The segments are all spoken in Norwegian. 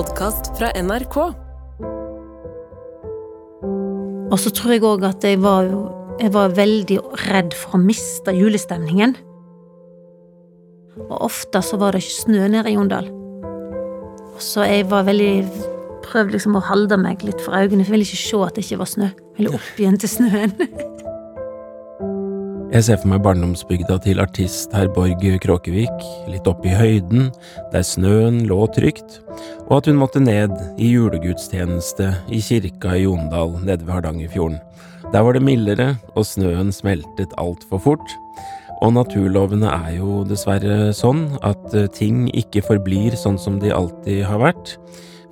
podkast fra NRK. Og så tror jeg òg at jeg var Jeg var veldig redd for å miste julestemningen. Og ofte så var det ikke snø nede i Jondal. Så jeg var veldig Prøvde liksom å holde meg litt for øynene, for jeg ville ikke se at det ikke var snø. Jeg ville opp igjen til snøen. Jeg ser for meg barndomsbygda til artist Herborg Kråkevik, litt oppe i høyden, der snøen lå trygt, og at hun måtte ned i julegudstjeneste i kirka i Jondal nede ved Hardangerfjorden. Der var det mildere, og snøen smeltet altfor fort. Og naturlovene er jo dessverre sånn at eh, ting ikke forblir sånn som de alltid har vært.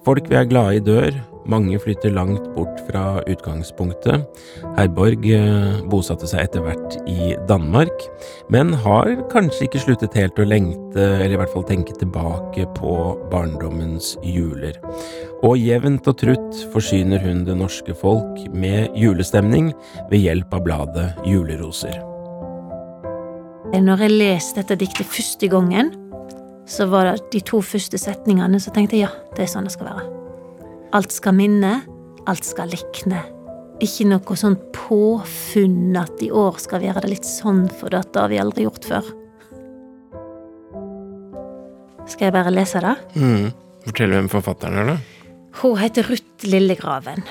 Folk vi er glade i dør, mange flytter langt bort fra utgangspunktet. Herborg eh, bosatte seg etter hvert i Danmark, men har kanskje ikke sluttet helt å lengte, eller i hvert fall tenke tilbake på barndommens juler. Og jevnt og trutt forsyner hun det norske folk med julestemning ved hjelp av bladet Juleroser. Når jeg leste dette diktet første gangen, så var det de to første setningene, så tenkte jeg ja, det er sånn det skal være. Alt skal minne, alt skal likne. Ikke noe sånn påfunn at i år skal vi gjøre det litt sånn, for det har vi aldri gjort før. Skal jeg bare lese det? Mm. Fortell hvem forfatteren er, da. Hun heter Ruth Lillegraven,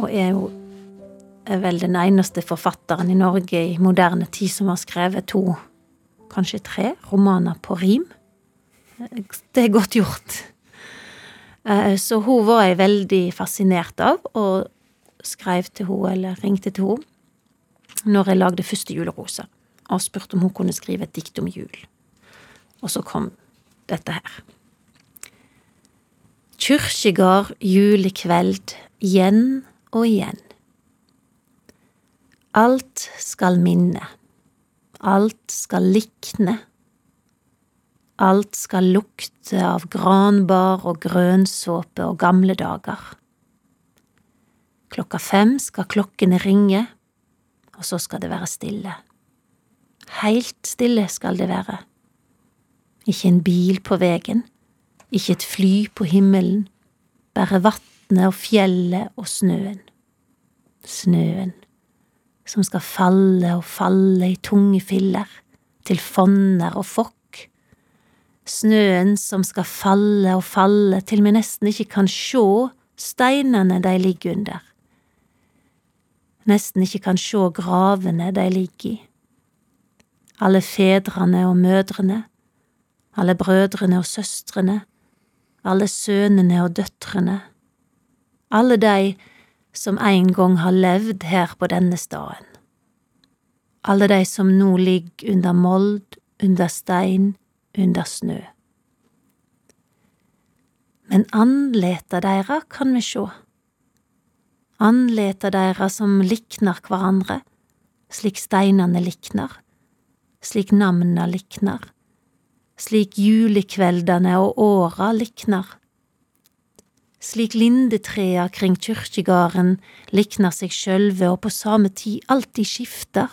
og er jo er vel den eneste forfatteren i Norge i moderne tid som har skrevet to, kanskje tre, romaner på rim. Det er godt gjort. Eh, Så hun var jeg veldig fascinert av, og skrev til henne, eller ringte til henne, når jeg lagde første julerose, og spurte om hun kunne skrive et dikt om jul. Og så kom dette her. Kyrkjegard julekveld, igjen og igjen. Alt skal minne, alt skal likne. Alt skal lukte av granbar og grønsåpe og gamle dager. Klokka fem skal klokkene ringe, og så skal det være stille. Heilt stille skal det være. Ikke en bil på vegen, ikke et fly på himmelen, bare vatnet og fjellet og snøen. Snøen som skal falle og falle i tunge filler, til fonner og fokk. Snøen som skal falle og falle til vi nesten ikke kan sjå steinene de ligger under. Nesten ikke kan sjå gravene de ligger i. Alle fedrene og mødrene, alle brødrene og søstrene, alle sønnene og døtrene, alle de som en gang har levd her på denne staden. Alle de som nå ligger under mold, under stein, under snø. Men andleta deira kan vi sjå. Andleta deira som liknar hverandre, slik steinane liknar, slik namna liknar, slik julekveldane og åra liknar slik lindetrea kring kyrkjegarden liknar seg sjølve og på same tid alltid skifter,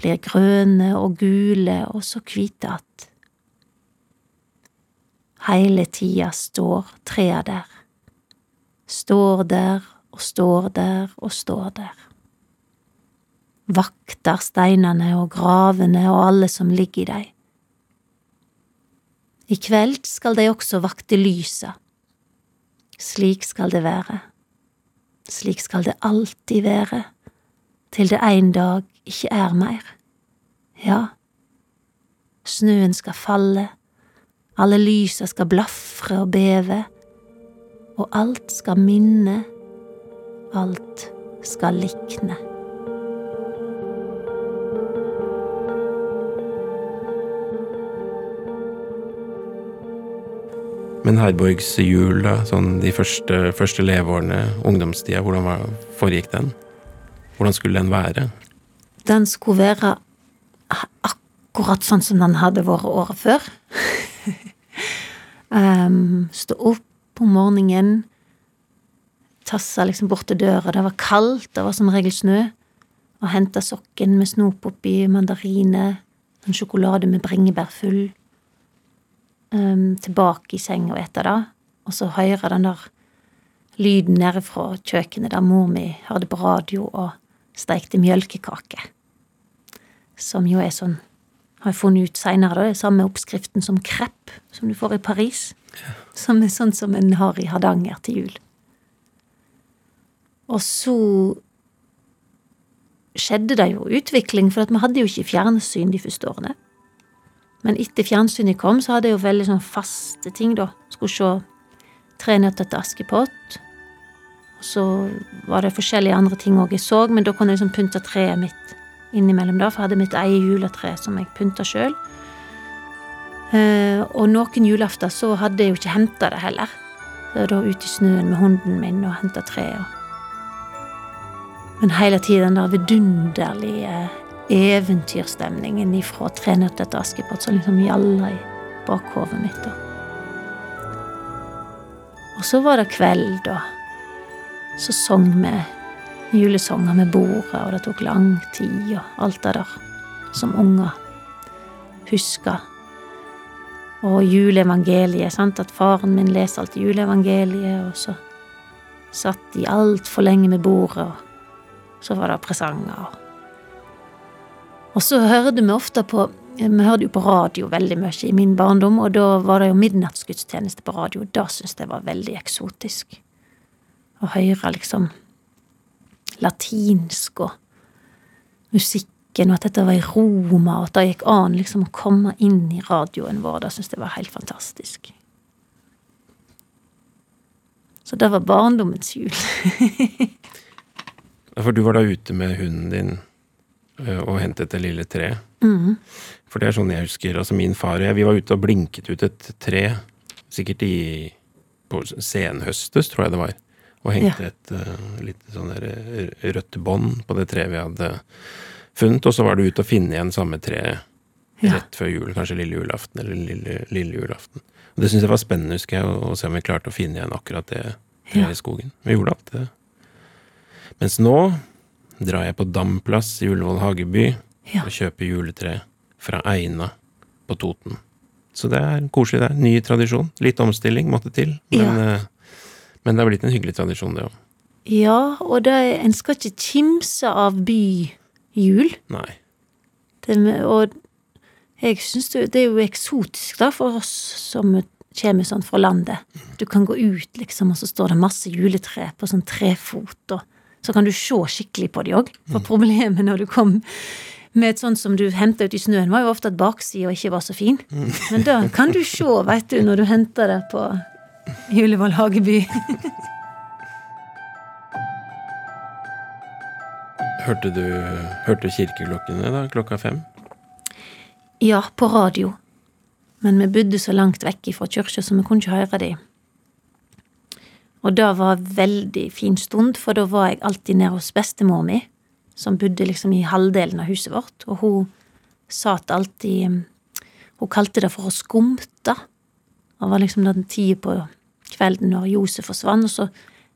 blir grøne og gule og så kvite att. Heile tida står trea der, står der og står der og står der. Vakter steinane og gravene og alle som ligger i dei. I kveld skal dei også vakte lysa slik skal det være. Slik skal det alltid være, til det ein dag ikke er meir. Ja, snøen skal falle, alle lysa skal blafre og beve, og alt skal minne, alt skal likne. Men Herborgs jul, da, sånn de første, første leveårene, ungdomstida, hvordan var, foregikk den? Hvordan skulle den være? Den skulle være akkurat sånn som den hadde vært året før. Um, stå opp om morgenen, tassa liksom bort til døra, det var kaldt, det var som regel snø, og henta sokken med snop oppi, mandariner, en sjokolade med bringebær full um, tilbake i seng og ete det. og så høre den der lyden nede fra kjøkkenet der mor mi hørte på radio og stekte mjølkekake. Som jo er sånn, har jeg funnet ut seinere, er samme oppskriften som krepp, som du får i Paris. Som er sånn som en har i Hardanger til jul. Og så skjedde det jo utvikling, for vi hadde jo ikke fjernsyn de første årene. Men etter fjernsynet kom, så hadde jeg jo veldig sånn faste ting, da. Skulle se Tre nøtter til Askepott. Og så var det forskjellige andre ting òg jeg så, men da kunne jeg liksom pynte treet mitt innimellom da, for jeg hadde mitt eget juletre som jeg pynta sjøl. Eh, og noen julafter så hadde jeg jo ikke henta det heller. Så da ute i snøen med hunden min og henta treet. Men hele tiden den der vidunderlige eventyrstemningen ifra Tre nøtter til Askepott som liksom gjalla i bakhovet mitt. Og så var det kveld, da. så sang vi julesanger med bordet, og det tok lang tid, og alt det der som unger husker. Og juleevangeliet, sant, at faren min leser alltid juleevangeliet, og så satt de altfor lenge med bordet, og så var det presanger. Og så hørte vi ofte på Vi hørte jo på radio veldig mye i min barndom, og da var det jo midnattsgudstjeneste på radio, og det syntes jeg var veldig eksotisk. Å høre liksom latinsk og musikken, og at dette var i Roma, og at det gikk an liksom å komme inn i radioen vår, det syns jeg var helt fantastisk. Så det var barndommens jul. For du var da ute med hunden din og hentet det lille treet. mm. For det er sånn jeg husker. Altså min far og jeg, vi var ute og blinket ut et tre, sikkert i på senhøstes, tror jeg det var. Og hengte et uh, lite sånn eh, rødt bånd på det treet vi hadde funnet. Og så var det ut og finne igjen samme tre Ja. rett før jul, kanskje lille julaften eller lille, lille julaften. Og det syns jeg var spennende, husker jeg, å, å se om vi klarte å finne igjen akkurat det treet Ja. i skogen. Vi gjorde alt det. Mens nå drar jeg på Damplass i Ullevål hageby Ja. og kjøper juletre fra Eina på Toten. Så det er koselig, det. Ny tradisjon. Litt omstilling måtte til. Men, eh, men det har blitt en hyggelig tradisjon, det òg. Ja, og det, en skal ikke kimse av byjul. Nei. Det og jeg syns det, det er jo eksotisk da, for oss som kommer sånn fra landet. Du kan gå ut, liksom, og så står det masse juletre på sånn trefot, og så kan du se skikkelig på de òg. For problemet når du kom med et sånt som du henta ut i snøen, var jo ofte at baksida ikke var så fin. Men da kan du se, veit du, når du henter det på Julevoll hageby. Hørte du hørte kirkeklokkene da, klokka fem? Ja, på radio. Men vi bodde så langt vekk fra kirka, så vi kunne ikke høre dem. Og det var en veldig fin stund, for da var jeg alltid nede hos bestemor mi, som bodde liksom i halvdelen av huset vårt, og hun satt alltid Hun kalte det for å skumte. Det var liksom den tida på kvelden når Josef forsvant, og så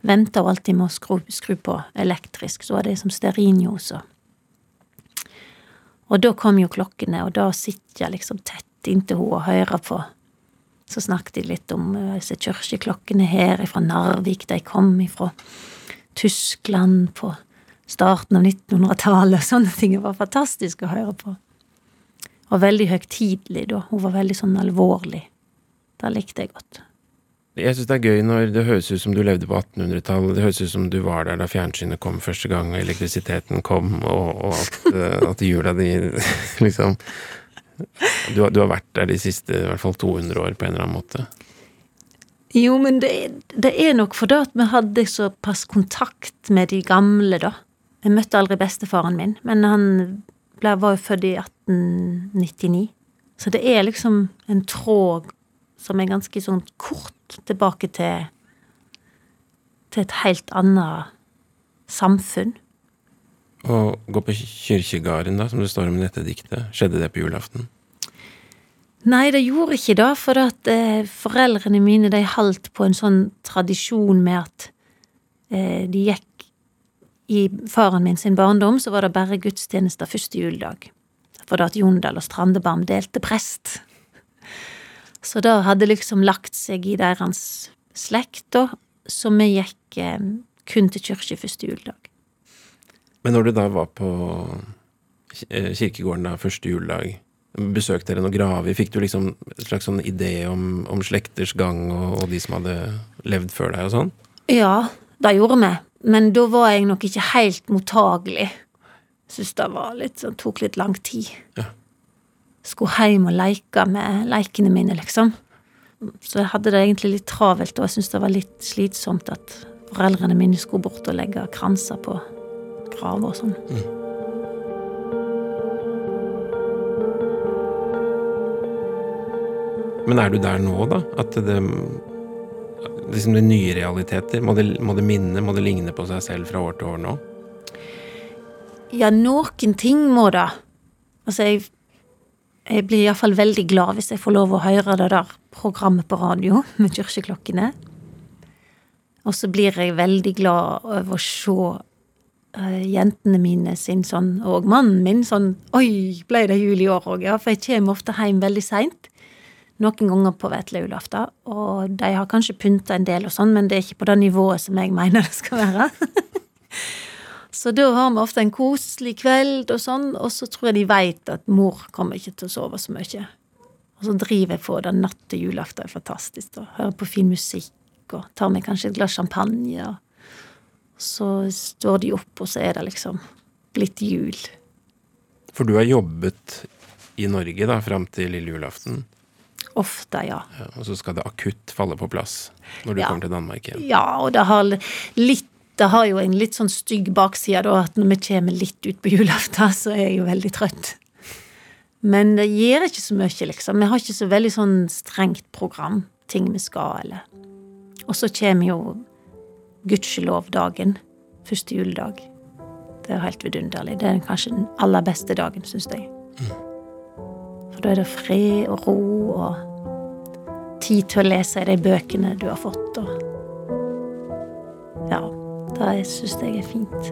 venta hun alltid med å skru, skru på elektrisk, så var det som stearinljos og og da kom jo klokkene, og da sitter jeg liksom tett inntil hun og hører på. Så snakket de litt om eh, disse kirkeklokkene her fra Narvik, de kom ifra Tyskland på starten av 1900-tallet, sånne ting. Det var fantastisk å høre på. Og veldig høytidelig, da. Hun var veldig sånn alvorlig. Det likte jeg godt. Jeg syns det er gøy når det høres ut som du levde på 1800-tallet. Det høres ut som du var der da fjernsynet kom første gang, og elektrisiteten kom, og, og at, eh, at jula di liksom du har, du har vært der de siste i hvert fall 200 år på en eller annen måte. Jo, men det, det er nok fordi at vi hadde såpass kontakt med de gamle, da. Jeg møtte aldri bestefaren min, men han ble, var jo født i 1899. Så det er liksom en tråd som er ganske sånn kort tilbake til til et helt annet samfunn. Å gå på kirkegården, da, som det står om i dette diktet, skjedde det på julaften? Nei, det gjorde ikke det, for at eh, foreldrene mine de holdt på en sånn tradisjon med at eh, de gikk I faren min sin barndom så var det bare gudstjenester første juledag, for da at Jondal og Strandebarm delte prest. Så det hadde liksom lagt seg i deres da, så vi gikk eh, kun til kirke første juledag. Men når du da var på eh, kirkegården da, første juledag, besøkte dere noen graver? Fikk du liksom en slags sånn idé om, om slekters gang og, og de som hadde levd før deg og sånn? Ja, det gjorde vi. Men da var jeg nok ikke helt mottagelig. Syns det var litt sånn, tok litt lang tid. Ja. Skulle hjem og leke med leikene mine, liksom. Så jeg hadde det egentlig litt travelt, og jeg syntes det var litt slitsomt at foreldrene mine skulle bort og legge kranser på graver og sånn. Men er du der nå, da? At det liksom det nye realiteter? Må det, må det minne, må det ligne på seg selv fra år til år nå? Ja, noen ting må det. Altså, jeg, jeg blir iallfall veldig glad hvis jeg får lov å høre det der programmet på radio med kirkeklokkene. Og så blir jeg veldig glad over å se uh, jentene mine sin sånn, og mannen min sånn Oi, ble det jul i år òg, ja? For jeg kommer ofte hjem veldig seint. Noen ganger på vesle julaften. Og de har kanskje pynta en del og sånn, men det er ikke på det nivået som jeg mener det skal være. Så da har vi ofte en koselig kveld og sånn, og så tror jeg de veit at mor kommer ikke til å sove så mye. Og så driver jeg på den natt til julaften, er fantastisk. da. Hører på fin musikk og tar meg kanskje et glass champagne. og Så står de opp, og så er det liksom blitt jul. For du har jobbet i Norge da, fram til lille julaften, Ofte, ja. ja, og så skal det akutt falle på plass når du Ja. kommer til Danmark igjen. Ja, og det har litt det har jo en litt sånn stygg bakside, da, at når vi kommer litt ut på julaften, så er jeg jo veldig trøtt. Men det gjør ikke så mye, liksom. Vi har ikke så veldig sånn strengt program, ting vi skal, eller Og så kommer jo gudskjelov dagen. Første juledag. Det er jo helt vidunderlig. Det er kanskje den aller beste dagen, syns jeg. For da er det fred og ro og tid til å lese i de bøkene du har fått, og det syns jeg er fint.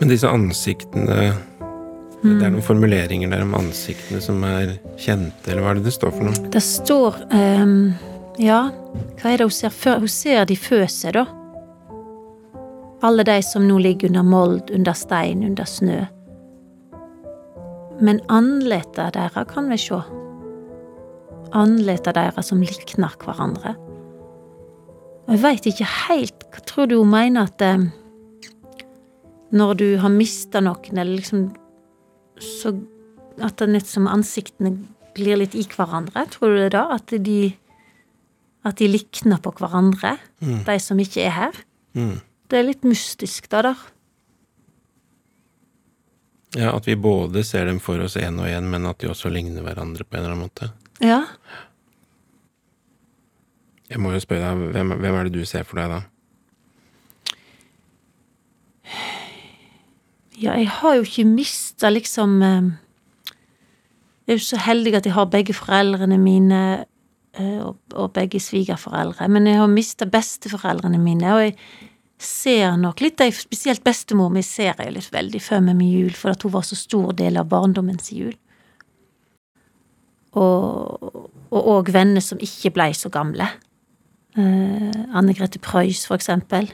Men disse ansiktene Det er noen formuleringer der om ansiktene som er kjente, eller hva er det det står for noe? Det står um, Ja, hva er det hun ser før? Hun ser de føse, da. Alle de som nå ligger under mold, under stein, under snø. Men andleta deres kan vi se. Andleta deres som likner hverandre. Og jeg veit ikke helt Hva tror du hun mener at eh, Når du har mista noen, eller liksom Så at det nett som ansiktene glir litt i hverandre. Tror du det da? At de At de likner på hverandre, de som ikke er her? Mm. Det er litt mystisk, da, der. Ja, At vi både ser dem for oss én og én, men at de også ligner hverandre på en eller annen måte. Ja. Jeg må jo spørre deg, hvem, hvem er det du ser for deg da? Ja, jeg har jo ikke mista liksom eh, Jeg er jo så heldig at jeg har begge foreldrene mine eh, og, og begge svigerforeldre, men jeg har mista besteforeldrene mine, og jeg ser nok litt Spesielt bestemor mi ser jeg litt veldig for meg med jul, for at hun var så stor del av barndommens jul. Og òg venner som ikke blei så gamle. Eh, Anne Grete Preus, for eksempel.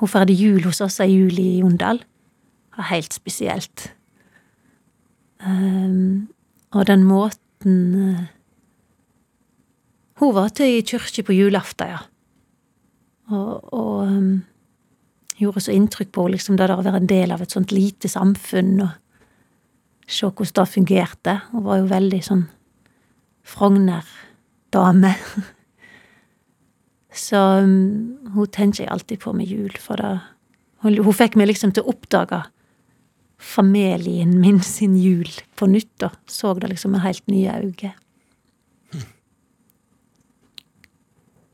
Hun feirte jul hos oss ei jul i Jondal var helt spesielt. Ehm, og den måten eh, Hun var til i kirke på julaften, ja. Og, og um, gjorde så inntrykk på henne, liksom det å være en del av et sånt lite samfunn og se hvordan det fungerte. Hun var jo veldig sånn Frogner-dame. så um, hun tenker jeg alltid på med jul, for da hun, hun fikk meg liksom til å oppdage familien min sin jul på nytt, da. Så det liksom med helt nye øyne.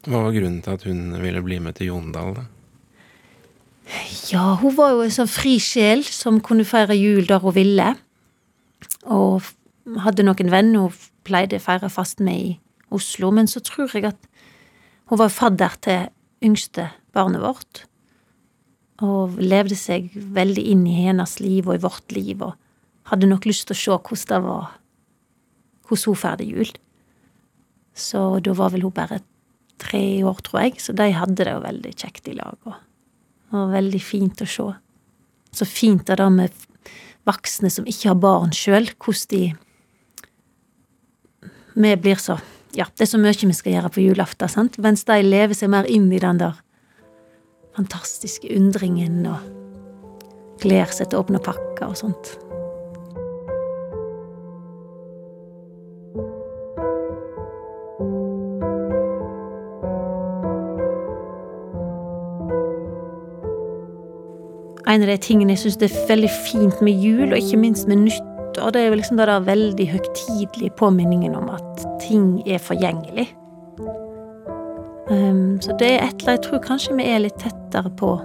Hva var grunnen til at hun ville bli med til Jondal, da? Ja, hun var jo en sånn fri sjel som kunne feire jul der hun ville. Og hadde noen venner hun pleide å feire fast med i Oslo. Men så tror jeg at hun var fadder til yngste barnet vårt. Og levde seg veldig inn i hennes liv og i vårt liv, og hadde nok lyst til å se hvordan det var hvordan hun feiret jul. Så da var vel hun bare tre år, tror jeg, så de hadde det jo veldig kjekt i lag. Og, var veldig fint å se. Så fint det der med voksne som ikke har barn sjøl, hvordan de Vi blir så Ja, det er så mye vi skal gjøre på julaften, sant, mens de lever seg mer inn i den der fantastiske undringen og gleder seg til å åpne pakker og sånt. En av de tingene jeg syns er veldig fint med jul, og ikke minst med nyttår, det er jo liksom det der veldig høytidelige påminningen om at ting er forgjengelig. Um, så det er et eller jeg tror kanskje vi er litt tettere på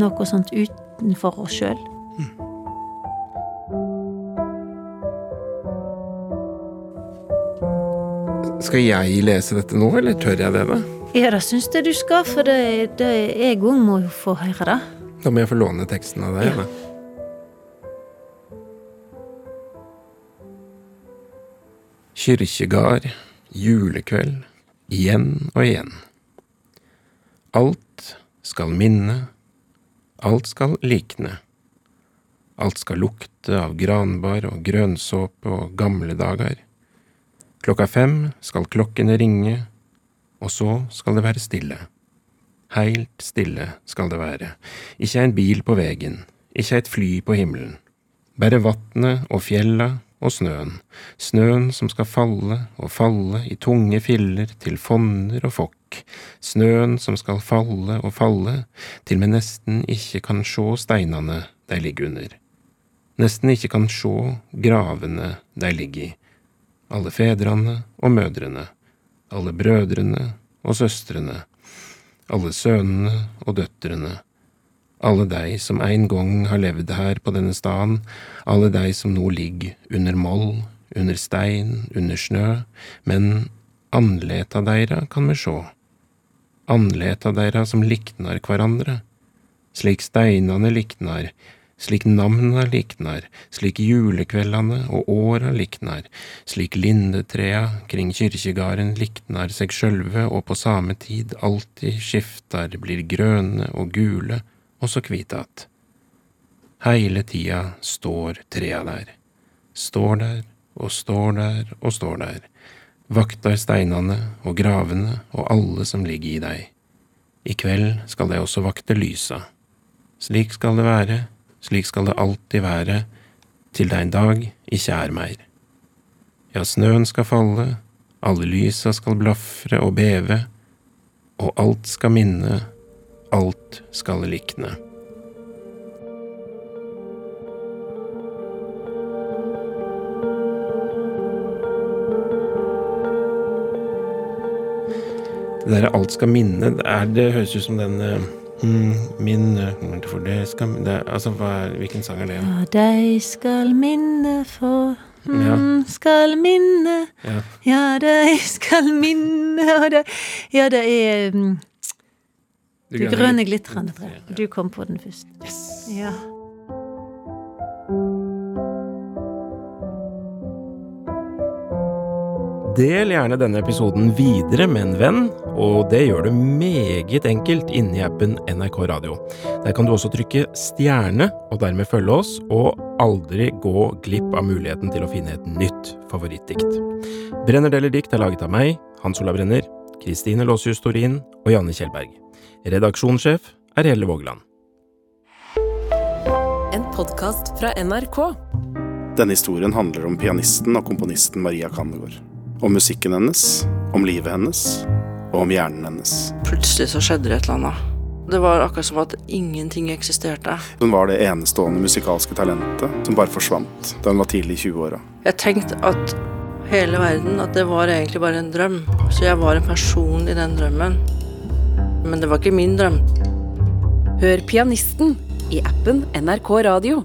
noe sånt utenfor oss sjøl. Skal jeg lese dette nå, eller tør jeg det, da? Ja, det syns jeg du skal, for det, det, jeg òg må jo få høre det. Da må jeg få låne teksten av deg. Ja. da. Kyrkjegard, julekveld, igjen og igjen. Alt skal minne, alt skal likne. Alt skal lukte av granbar og grønnsåpe og gamle dager. Klokka fem skal klokkene ringe, og så skal det være stille. Heilt stille skal det være, ikke en bil på vegen, ikke et fly på himmelen. Bare vatnet og fjella og snøen, snøen som skal falle og falle i tunge filler til fonner og fokk, snøen som skal falle og falle til vi nesten ikke kan sjå steinane de ligger under, nesten ikke kan sjå gravene de ligger i, alle fedrene og mødrene, alle brødrene og søstrene, alle sønnene og døtrene, alle dei som en gang har levd her på denne staden, alle dei som nå ligger under moll, under stein, under snø, men andleta deira kan vi sjå, andleta deira som liknar hverandre, slik steinane liknar, slik namna liknar, slik julekveldane og åra liknar, slik lindetrea kring kyrkjegarden liknar seg sjølve og på same tid alltid skiftar, blir grøne og gule, og så kvite att. Heile tida står trea der. Står der og står der og står der. Vakter steinane og gravene og alle som ligger i dei. I kveld skal de også vakte lysa. Slik skal det være, slik skal det alltid være, til det en dag ikkje er meir. Ja, snøen skal falle, alle lysa skal blafre og beve, og alt skal minne alt skal likne. Det der alt skal minne, det er, det høres ut som den mm, Min eh, For det skal det, Altså, hva, hvilken sang er det? Ja, deg skal minne for mm, Ja. Skal minne Ja. Ja, deg skal minne og det Ja, det er mm, Du grønne glitrende tre. Ja. Du kom på den først. Yes. Ja. Del gjerne denne episoden videre med en venn, og det gjør du meget enkelt inni appen NRK Radio. Der kan du også trykke stjerne, og dermed følge oss, og aldri gå glipp av muligheten til å finne et nytt favorittdikt. Brenner deler dikt er laget av meg, Hans Olav Brenner, Kristine Låshus Torin og Janne Kjellberg. Redaksjonssjef er Helle Vågland. En podkast fra NRK. Denne historien handler om pianisten og komponisten Maria Kandegård. Om musikken hennes, om livet hennes og om hjernen hennes. Plutselig så skjedde det et eller annet. Det var akkurat som at ingenting eksisterte. Hun var det enestående musikalske talentet som bare forsvant da hun var tidlig i 20-åra. Jeg tenkte at hele verden, at det var egentlig bare en drøm. Så jeg var en person i den drømmen. Men det var ikke min drøm. Hør pianisten i appen NRK Radio.